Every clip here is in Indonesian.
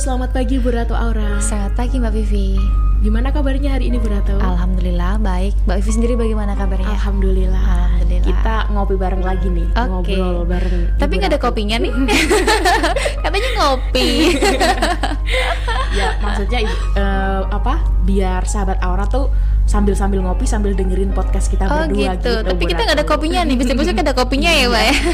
selamat pagi Bu Ratu Aura. Selamat pagi Mbak Vivi. Gimana kabarnya hari ini Bu Ratu? Alhamdulillah baik. Mbak Vivi sendiri bagaimana kabarnya? Alhamdulillah. Alhamdulillah. Kita ngopi bareng lagi nih, Oke. ngobrol bareng. Tapi nggak ada kopinya nih. Katanya ngopi. Ya maksudnya eh, apa? Biar sahabat Aura tuh sambil sambil ngopi sambil dengerin podcast kita oh berdua gitu. Tapi Bu kita nggak ada kopinya nih. Bisa-bisa ada kopinya ya, Mbak ya.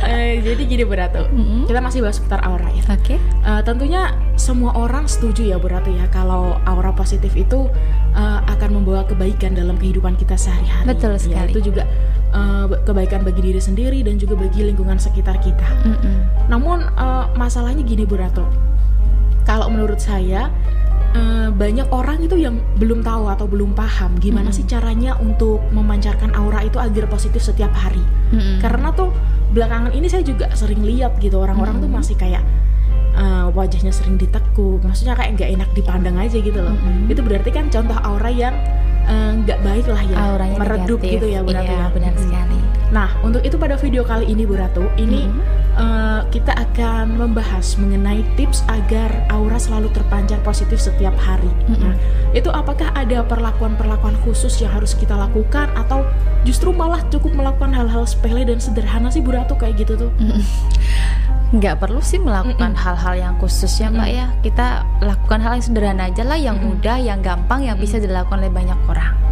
Eh, jadi gini Bu Ratu, Mm-mm. kita masih bahas seputar aura ya. Oke. Eh, tentunya semua orang setuju ya Bu Ratu ya kalau aura positif itu eh, akan membawa kebaikan dalam kehidupan kita sehari-hari. Betul Ya, sekali. itu juga eh, kebaikan bagi diri sendiri dan juga bagi lingkungan sekitar kita. Mm-mm. Namun eh, masalahnya gini Bu Ratu, kalau menurut saya eh, banyak orang itu yang belum tahu atau belum paham gimana Mm-mm. sih caranya untuk memancarkan aura itu agar positif setiap hari. Mm-mm. Karena tuh belakangan ini saya juga sering lihat gitu orang-orang tuh Mm-mm. masih kayak eh, wajahnya sering ditekuk, maksudnya kayak nggak enak dipandang aja gitu loh. Mm-mm. Itu berarti kan contoh aura yang eh, nggak baik lah ya, Auranya meredup negatif. gitu ya Bu Ratu Iya, ya. benar Mm. sekali. Nah untuk itu pada video kali ini Bu Ratu, ini Mm-mm. eh, kita akan membahas mengenai tips agar aura selalu terpancar positif setiap hari. Mm-mm. Nah, itu apakah ada perlakuan-perlakuan khusus yang harus kita lakukan atau justru malah cukup melakukan hal-hal sepele dan sederhana sih Bu Ratu kayak gitu tuh? Mm-mm. nggak perlu sih melakukan hal-hal yang khusus ya mbak ya kita lakukan hal yang sederhana aja lah yang Mm-mm. mudah yang gampang yang bisa dilakukan oleh banyak orang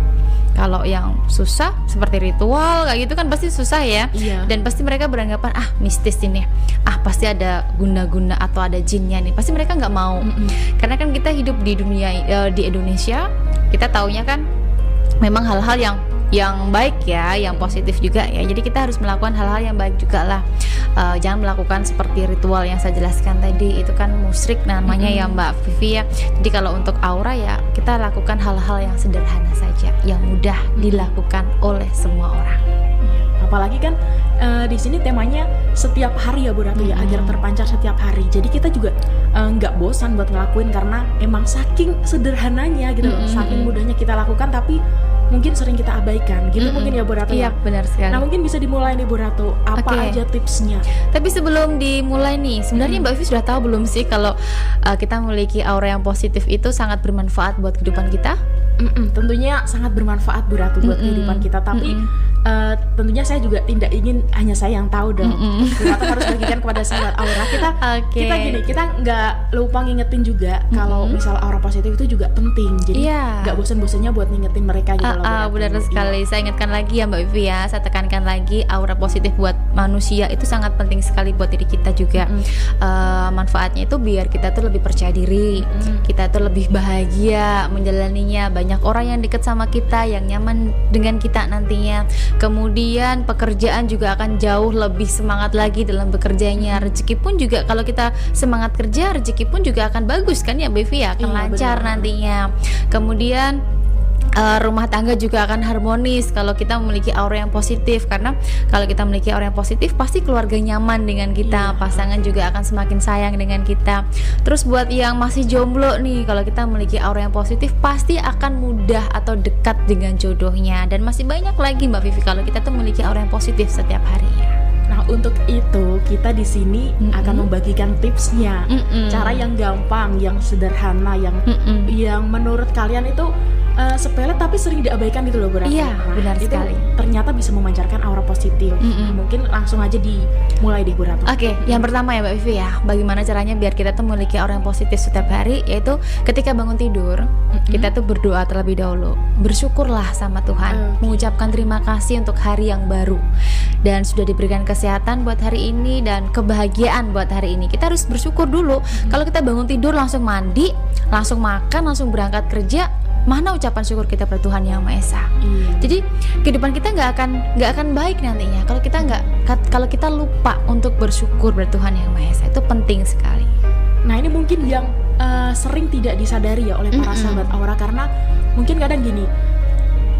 kalau yang susah seperti ritual kayak gitu kan pasti susah ya Iya. dan pasti mereka beranggapan ah mistis ini ah pasti ada guna-guna atau ada jinnya nih pasti mereka nggak mau Mm-mm. karena kan kita hidup di dunia eh, di Indonesia kita taunya kan memang hal-hal yang yang baik ya, yang positif juga ya. Jadi kita harus melakukan hal-hal yang baik juga lah. Eh, jangan melakukan seperti ritual yang saya jelaskan tadi itu kan musrik namanya ya Mm-mm. Mbak Vivi ya. Jadi kalau untuk aura ya kita lakukan hal-hal yang sederhana saja, yang mudah dilakukan oleh semua orang. Apalagi kan eh, di sini temanya setiap hari ya Bu Ratu ya, Mm-mm. agar terpancar setiap hari. Jadi kita juga eh, nggak bosan buat ngelakuin karena emang saking sederhananya gitu, Mm-mm. saking mudahnya kita lakukan tapi mungkin sering kita abaikan gitu Mm-mm. mungkin ya Bu Ratu Iya ya. benar sekali. Nah mungkin bisa dimulai nih Bu Ratu, apa Oke. aja tipsnya? Tapi sebelum dimulai nih, sebenarnya Hmm. Mbak Vivi sudah tahu belum sih kalau uh, kita memiliki aura yang positif itu sangat bermanfaat buat kehidupan kita? Mm-mm, tentunya sangat bermanfaat Bu Ratu buat Mm-mm. kehidupan kita, tapi Mm-mm. Eh, tentunya saya juga tidak ingin hanya saya yang tahu dong. Mm-mm. Bu Ratu harus bagikan kepada sahabat Aura kita. Oke. Kita gini, kita nggak lupa ngingetin juga kalau Mm-mm. misal aura positif itu juga penting. Jadi Iya. nggak bosan-bosannya buat ngingetin mereka gitu ah, Ratu. benar Iya. sekali. Saya ingatkan lagi ya Mbak Vivi ya. Saya tekankan lagi aura positif buat manusia itu sangat penting sekali buat diri kita juga. Mm-mm. Eh, manfaatnya itu biar kita tuh lebih percaya diri. Mm. Kita tuh lebih bahagia menjalaninya. Banyak orang yang deket sama kita, yang nyaman dengan kita nantinya. Kemudian pekerjaan juga akan jauh lebih semangat lagi dalam bekerjanya. Rezeki pun juga kalau kita semangat kerja, rezeki pun juga akan bagus kan ya Bevi ya, akan Iya, lancar benar. nantinya. Kemudian eh, rumah tangga juga akan harmonis kalau kita memiliki aura yang positif karena kalau kita memiliki aura yang positif pasti keluarga nyaman dengan kita Iya. pasangan juga akan semakin sayang dengan kita terus buat yang masih jomblo nih kalau kita memiliki aura yang positif pasti akan mudah atau dekat dengan jodohnya dan masih banyak lagi Mbak Vivi kalau kita tuh memiliki aura yang positif setiap harinya Nah untuk itu kita di sini Mm-mm. akan membagikan tipsnya, Mm-mm. cara yang gampang, yang sederhana, yang Mm-mm. yang menurut kalian itu eh, sepele tapi sering diabaikan gitu loh Bu Ratu. Iya, benar itu sekali. Ternyata bisa memancarkan aura positif. Mm-mm. Nah, mungkin langsung aja dimulai deh Bu Ratu. Oke, yang pertama ya Mbak Vivi ya, bagaimana caranya biar kita tuh memiliki aura yang positif setiap hari, yaitu ketika bangun tidur, Mm-mm. kita tuh berdoa terlebih dahulu, bersyukurlah sama Tuhan, Oke. mengucapkan terima kasih untuk hari yang baru, dan sudah diberikan kesehatan buat hari ini dan kebahagiaan buat hari ini. Kita harus bersyukur dulu. Kalau kita bangun tidur langsung mandi, langsung makan, langsung berangkat kerja, mana ucapan syukur kita pada Tuhan yang Maha Esa? Iya. Jadi kehidupan kita nggak akan nggak akan baik nantinya kalau kita nggak kalau kita lupa untuk bersyukur pada Tuhan yang Maha Esa itu penting sekali. Nah ini mungkin yang eh, sering tidak disadari ya oleh para Mm-mm. sahabat aura karena mungkin kadang gini,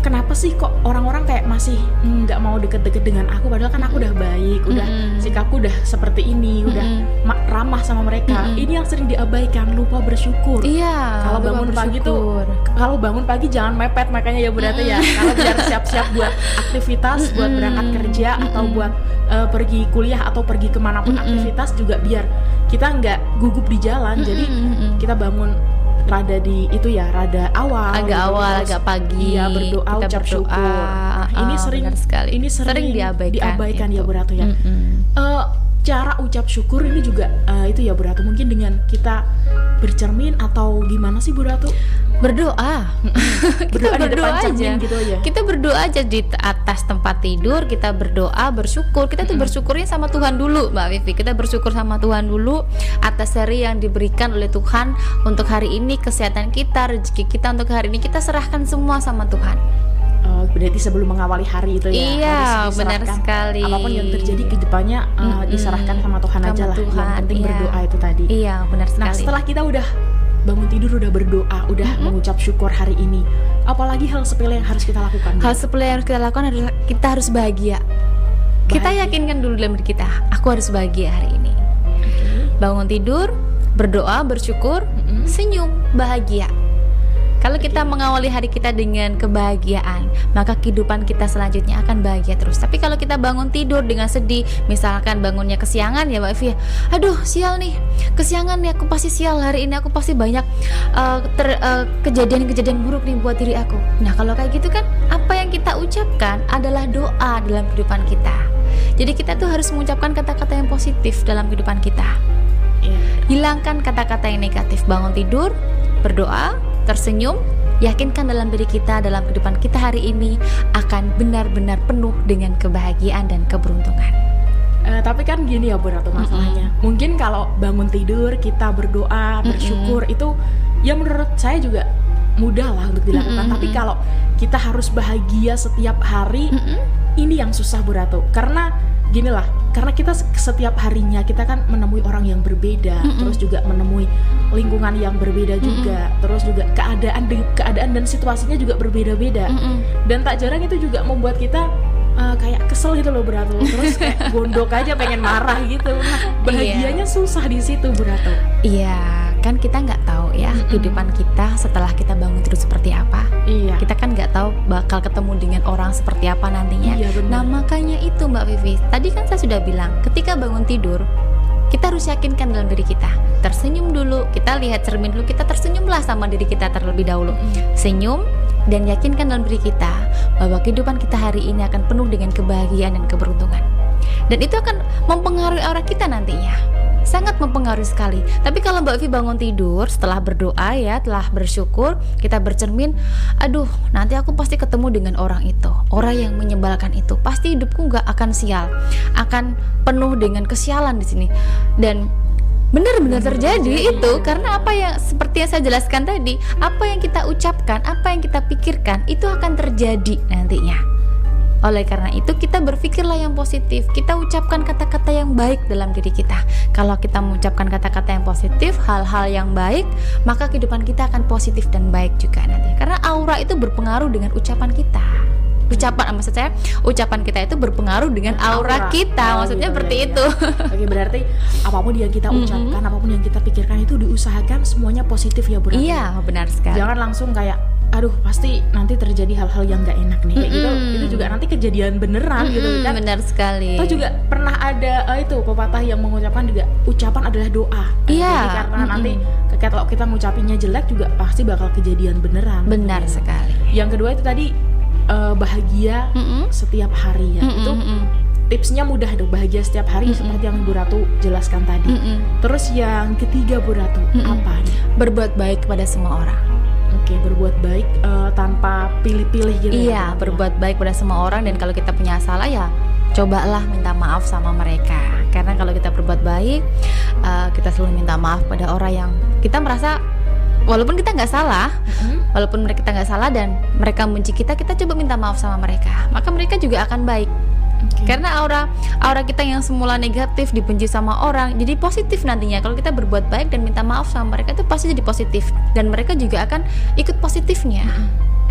kenapa sih kok orang-orang kayak masih mm, nggak mau deket-deket dengan aku padahal kan aku udah baik, udah Mm-mm. sikapku udah seperti ini, udah Mm-mm. ma- ramah sama mereka. Mm-mm. Ini yang sering diabaikan, lupa bersyukur. Iya. Kalau bangun pagi tuh, bersyukur. Kalau bangun pagi jangan mepet makanya ya Bu Data ya. Kalau biar siap-siap buat aktivitas, buat Mm-mm. berangkat kerja atau Mm-mm. buat eh, pergi kuliah atau pergi ke mana pun Mm-mm. aktivitas juga biar kita nggak gugup di jalan jadi Mm-mm. kita bangun rada di itu ya rada awal agak gitu. awal Terus agak pagi iya berdoa kita ucap berdoa syukur Nah, ini Ah, sering sekali ini sering, diabaikan diabaikan ya itu. Bu Ratu ya Mm-mm. Eh, cara ucap syukur ini juga eh, itu ya Bu Ratu mungkin dengan kita bercermin atau gimana sih Bu Ratu berdoa. Kita Berdoa cermin aja. gitu aja. Kita berdoa aja di atas tempat tidur kita berdoa bersyukur. Kita tuh bersyukurnya sama Tuhan dulu Mbak Vivi. Kita bersyukur sama Tuhan dulu atas hari yang diberikan oleh Tuhan untuk hari ini kesehatan kita rezeki kita untuk hari ini. Kita serahkan semua sama Tuhan. Eh, berarti sebelum mengawali hari itu ya Iya, benar sekali. apa pun yang terjadi ke depannya eh, Mm-mm. diserahkan sama Tuhan Sama aja lah. Tuhan, yang penting iya. berdoa itu tadi. Iya benar nah sekali. setelah kita udah bangun tidur udah berdoa udah Mm-mm. mengucap syukur hari ini apalagi hal sepele yang harus kita lakukan hal sepele yang harus kita lakukan adalah kita harus bahagia kita Bahagia. yakinkan dulu dalam diri kita aku harus bahagia hari ini Oke. bangun tidur berdoa bersyukur Mm-mm. senyum bahagia kalau kita mengawali hari kita dengan kebahagiaan, maka kehidupan kita selanjutnya akan bahagia terus. Tapi kalau kita bangun tidur dengan sedih, misalkan bangunnya kesiangan ya Mbak Evi, aduh sial nih, kesiangan nih aku pasti sial hari ini aku pasti banyak uh, ter- uh, kejadian-kejadian buruk nih buat diri aku. Nah kalau kayak gitu kan, apa yang kita ucapkan adalah doa dalam kehidupan kita. Jadi kita tuh harus mengucapkan kata-kata yang positif dalam kehidupan kita. Iya. Hilangkan kata-kata yang negatif. Bangun tidur, berdoa, tersenyum, yakinkan dalam diri kita dalam kehidupan kita hari ini akan benar-benar penuh dengan kebahagiaan dan keberuntungan. Eh, tapi kan gini ya Bu Ratu masalahnya. Mungkin kalau bangun tidur kita berdoa, bersyukur itu ya menurut saya juga mudah lah untuk dilakukan. Mm-mm. Tapi kalau kita harus bahagia setiap hari, Mm-mm. ini yang susah Bu Ratu. Karena gini lah, karena kita se- setiap harinya kita kan menemui orang yang berbeda, Mm-mm. terus juga menemui lingkungan yang berbeda juga, terus juga keadaan keadaan dan situasinya juga berbeda-beda. Mm-mm. dan tak jarang itu juga membuat kita uh, kayak kesel gitu loh Berato terus kayak gondok aja pengen marah gitu. Nah bahagianya susah di situ Berato Iya, kan kita nggak tahu ya Mm-mm. kehidupan kita setelah kita bangun tidur seperti apa. iya Kita kan nggak tahu bakal ketemu dengan orang seperti apa nantinya. iya Nah makanya itu Mbak Vivi Tadi kan saya sudah bilang Ketika bangun tidur Kita harus yakinkan dalam diri kita Tersenyum dulu Kita lihat cermin dulu Kita tersenyumlah sama diri kita terlebih dahulu Mm. Senyum Dan yakinkan dalam diri kita Bahwa kehidupan kita hari ini akan penuh dengan kebahagiaan dan keberuntungan Dan itu akan mempengaruhi aura kita nantinya sangat mempengaruhi sekali. Tapi kalau Mbak Vi bangun tidur setelah berdoa ya, telah bersyukur, kita bercermin, aduh, nanti aku pasti ketemu dengan orang itu, orang yang menyebalkan itu. Pasti hidupku nggak akan sial, akan penuh dengan kesialan di sini. Dan benar-benar terjadi itu karena apa yang seperti yang saya jelaskan tadi, apa yang kita ucapkan, apa yang kita pikirkan itu akan terjadi nantinya. Oleh karena itu kita berpikirlah yang positif. Kita ucapkan kata-kata yang baik dalam diri kita. Kalau kita mengucapkan kata-kata yang positif Hal-hal yang baik Maka kehidupan kita akan positif dan baik juga nanti. Karena aura itu berpengaruh dengan ucapan kita. Ucapan, maksud saya Ucapan kita itu berpengaruh dengan aura, Aura. kita. Oh, Maksudnya gitu, seperti ya, ya. itu Oke berarti apa pun yang kita ucapkan apa pun yang kita pikirkan itu diusahakan semuanya positif ya Bu. Iya benar sekali. Jangan langsung kayak aduh pasti nanti terjadi hal-hal yang nggak enak nih kayak gitu Mm-mm. itu juga nanti kejadian beneran gitu Mm-mm, kan Benar sekali Atau juga pernah ada eh, itu pepatah yang mengucapkan juga ucapan adalah doa. Iya, Jadi karena mm-mm. nanti ke- kalau kita ngucapinnya jelek juga pasti bakal kejadian beneran. Benar Gitu. sekali Yang kedua itu tadi eh, bahagia Mm-mm. setiap hari ya. Mm-mm, Itu mm-mm, tipsnya mudah tuh bahagia setiap hari Mm-mm. seperti yang Ibu Ratu jelaskan tadi. mm-mm. Terus yang ketiga Bu Ratu Mm-mm. apa nih? Berbuat baik kepada semua orang Oke berbuat baik eh, tanpa pilih-pilih gitu. ya, Iya, Ratu? berbuat baik pada semua orang dan kalau kita punya salah ya cobalah minta maaf sama mereka. Karena kalau kita berbuat baik, uh, kita selalu minta maaf pada orang yang kita merasa walaupun kita nggak salah, Mm-mm. walaupun mereka kita nggak salah dan mereka benci kita, kita coba minta maaf sama mereka. Maka mereka juga akan baik. Oke. Karena aura aura kita yang semula negatif dibenci sama orang jadi positif nantinya kalau kita berbuat baik dan minta maaf sama mereka itu pasti jadi positif dan mereka juga akan ikut positifnya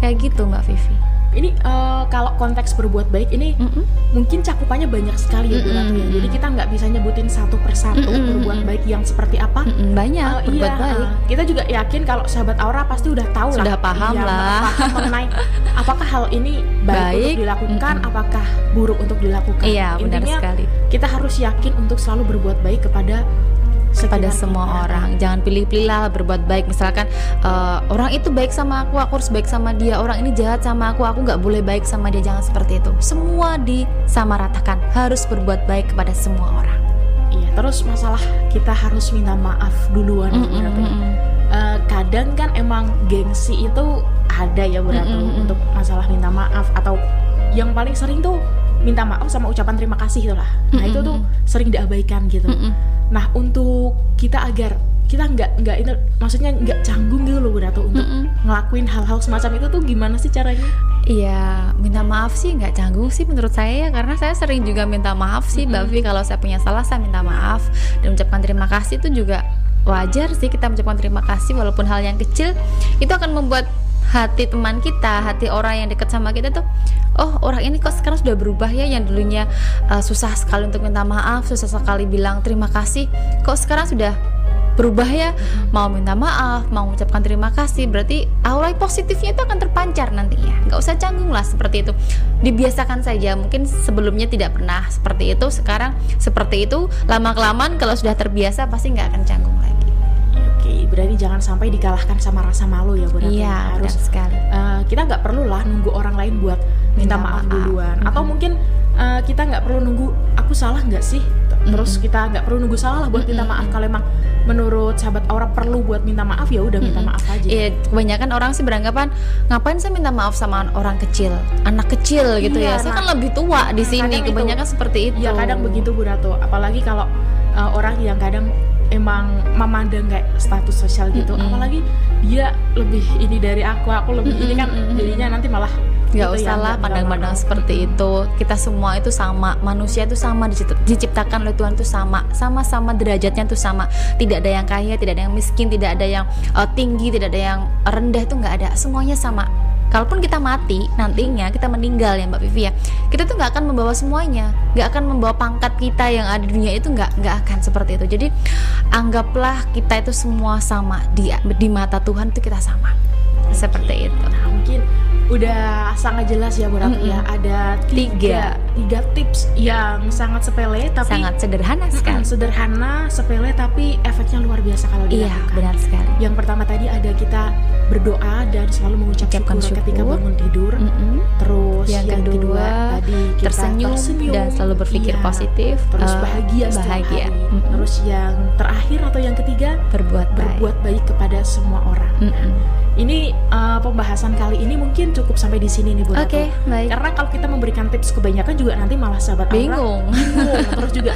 kayak gitu Mbak Vivi. Ini eh, kalau konteks berbuat baik ini Mm-mm. mungkin cakupannya banyak sekali ya Bu Ratu ya. Jadi kita nggak bisa nyebutin satu persatu Mm-mm. berbuat baik yang seperti apa. Mm-mm, banyak Eh, berbuat iya, baik. eh, kita juga yakin kalau sahabat Aura pasti udah tahu Sudah lah. paham Iya, lah. paham mengenai apakah hal ini baik, Baik, untuk dilakukan, mm-mm. apakah buruk untuk dilakukan. Iya benar Intinya sekali. kita harus yakin untuk selalu berbuat baik kepada pada semua kita. orang. Jangan pilih-pilih lah berbuat baik. Misalkan eh, orang itu baik sama aku, aku harus baik sama dia. Orang ini jahat sama aku, aku nggak boleh baik sama dia. Jangan seperti itu. Semua disamaratakan. Harus berbuat baik kepada semua orang. Iya, terus masalah kita harus minta maaf duluan Mm, mm, mm, mm. Eh, kadang kan emang gengsi itu ada ya Mm, mm, mm. untuk masalah minta maaf atau yang paling sering tuh minta maaf sama ucapan terima kasih itulah. Nah, Mm, itu mm, tuh mm. sering diabaikan gitu. Mm, mm. Nah, untuk kita agar kita nggak nggak itu maksudnya nggak canggung gitu loh Bu Ratu untuk Mm, mm. ngelakuin hal-hal semacam itu tuh gimana sih caranya? Iya, minta maaf sih nggak canggung sih menurut saya ya karena saya sering juga minta maaf sih, Mbak Vi kalau saya punya salah saya minta maaf dan ucapkan terima kasih itu juga wajar sih kita mengucapkan terima kasih walaupun hal yang kecil itu akan membuat hati teman kita, hati orang yang dekat sama kita tuh oh orang ini kok sekarang sudah berubah ya yang dulunya uh, susah sekali untuk minta maaf, susah sekali bilang terima kasih, kok sekarang sudah berubah ya? Mau minta maaf mau mengucapkan terima kasih berarti aura positifnya itu akan terpancar nantinya nggak usah canggung lah seperti itu. Dibiasakan saja mungkin sebelumnya tidak pernah seperti itu sekarang seperti itu lama kelamaan kalau sudah terbiasa pasti nggak akan canggung lagi berarti jangan sampai dikalahkan sama rasa malu ya Bu Ratu. iya harus sekali eh, kita nggak perlu lah nunggu orang lain buat minta, Minta maaf, maaf. duluan atau Mm-mm. mungkin eh, kita nggak perlu nunggu aku salah nggak sih terus Mm-mm. kita nggak perlu nunggu salah lah buat minta Mm-mm. maaf kalau emang menurut sahabat Aura perlu buat minta maaf ya udah minta Mm-mm. maaf aja Iya, kebanyakan orang sih beranggapan ngapain saya minta maaf sama orang kecil, anak kecil gitu Iya, ya. Saya nah, kan lebih tua di nah, sini. kadang itu- Kebanyakan seperti itu. ya kadang begitu Bu Ratu apalagi kalau eh, orang yang kadang emang memandang kayak status sosial gitu Mm-mm. apalagi dia lebih ini dari aku aku lebih ini kan jadinya nanti malah Nggak gitu ya, usah lah nggak pandang-pandang seperti itu. Kita semua itu sama, manusia itu sama dicipt- diciptakan oleh Tuhan itu sama, sama-sama derajatnya itu sama. Tidak ada yang kaya, tidak ada yang miskin, tidak ada yang uh, tinggi, tidak ada yang rendah itu nggak ada. Semuanya sama. Kalaupun kita mati nantinya kita meninggal ya Mbak Vivi ya, kita tuh nggak akan membawa semuanya, nggak akan membawa pangkat kita yang ada di dunia itu nggak nggak akan seperti itu. Jadi anggaplah kita itu semua sama di di mata Tuhan itu kita sama, seperti itu. Nah, mungkin udah sangat jelas ya Bu Ratu Mm-mm. ya. Ada tiga, tiga tips yang sangat sepele tapi Sangat sederhana sekali. sederhana, sepele tapi efeknya luar biasa kalau Iya, dilakukan. benar sekali. Yang pertama tadi ada kita berdoa dan selalu mengucap Ucapkan syukur, ketika syukur. bangun tidur. Mm-mm. Terus Yang yang, kedua, tadi kita tersenyum, dan selalu berpikir Iya. positif. Terus eh, bahagia setiap bahagia. hari. Mm-mm. Terus yang terakhir atau yang ketiga berbuat baik. berbuat baik kepada semua orang. Mm-mm. Ini uh, pembahasan kali ini mungkin cukup sampai di sini nih Bu. Oke, baik. Karena kalau kita memberikan tips kebanyakan juga nanti malah sahabat Bingung. bingung. Terus juga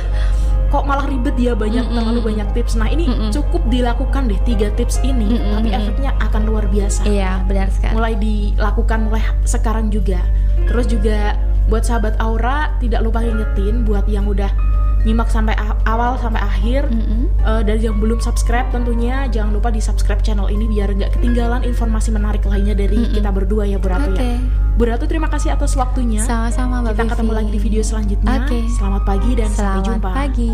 kok malah ribet dia banyak Mm-mm. terlalu banyak tips. Nah ini Mm-mm. cukup dilakukan deh tiga tips ini, Mm-mm, tapi mm-mm. efeknya akan luar biasa. Iya, benar sekali. Mulai dilakukan mulai sekarang juga. Terus juga buat sahabat Aura tidak lupa ngingetin buat yang udah nyimak sampai awal sampai akhir. Mm-mm. Eh, dari yang belum subscribe tentunya jangan lupa di subscribe channel ini biar nggak ketinggalan informasi menarik lainnya dari Mm-mm. kita berdua ya Bu Ratu Oke. ya. Bu Ratu terima kasih atas waktunya. Sama-sama Mbak Kita ketemu lagi di video selanjutnya. Oke. Selamat pagi dan sampai Selamat jumpa. pagi.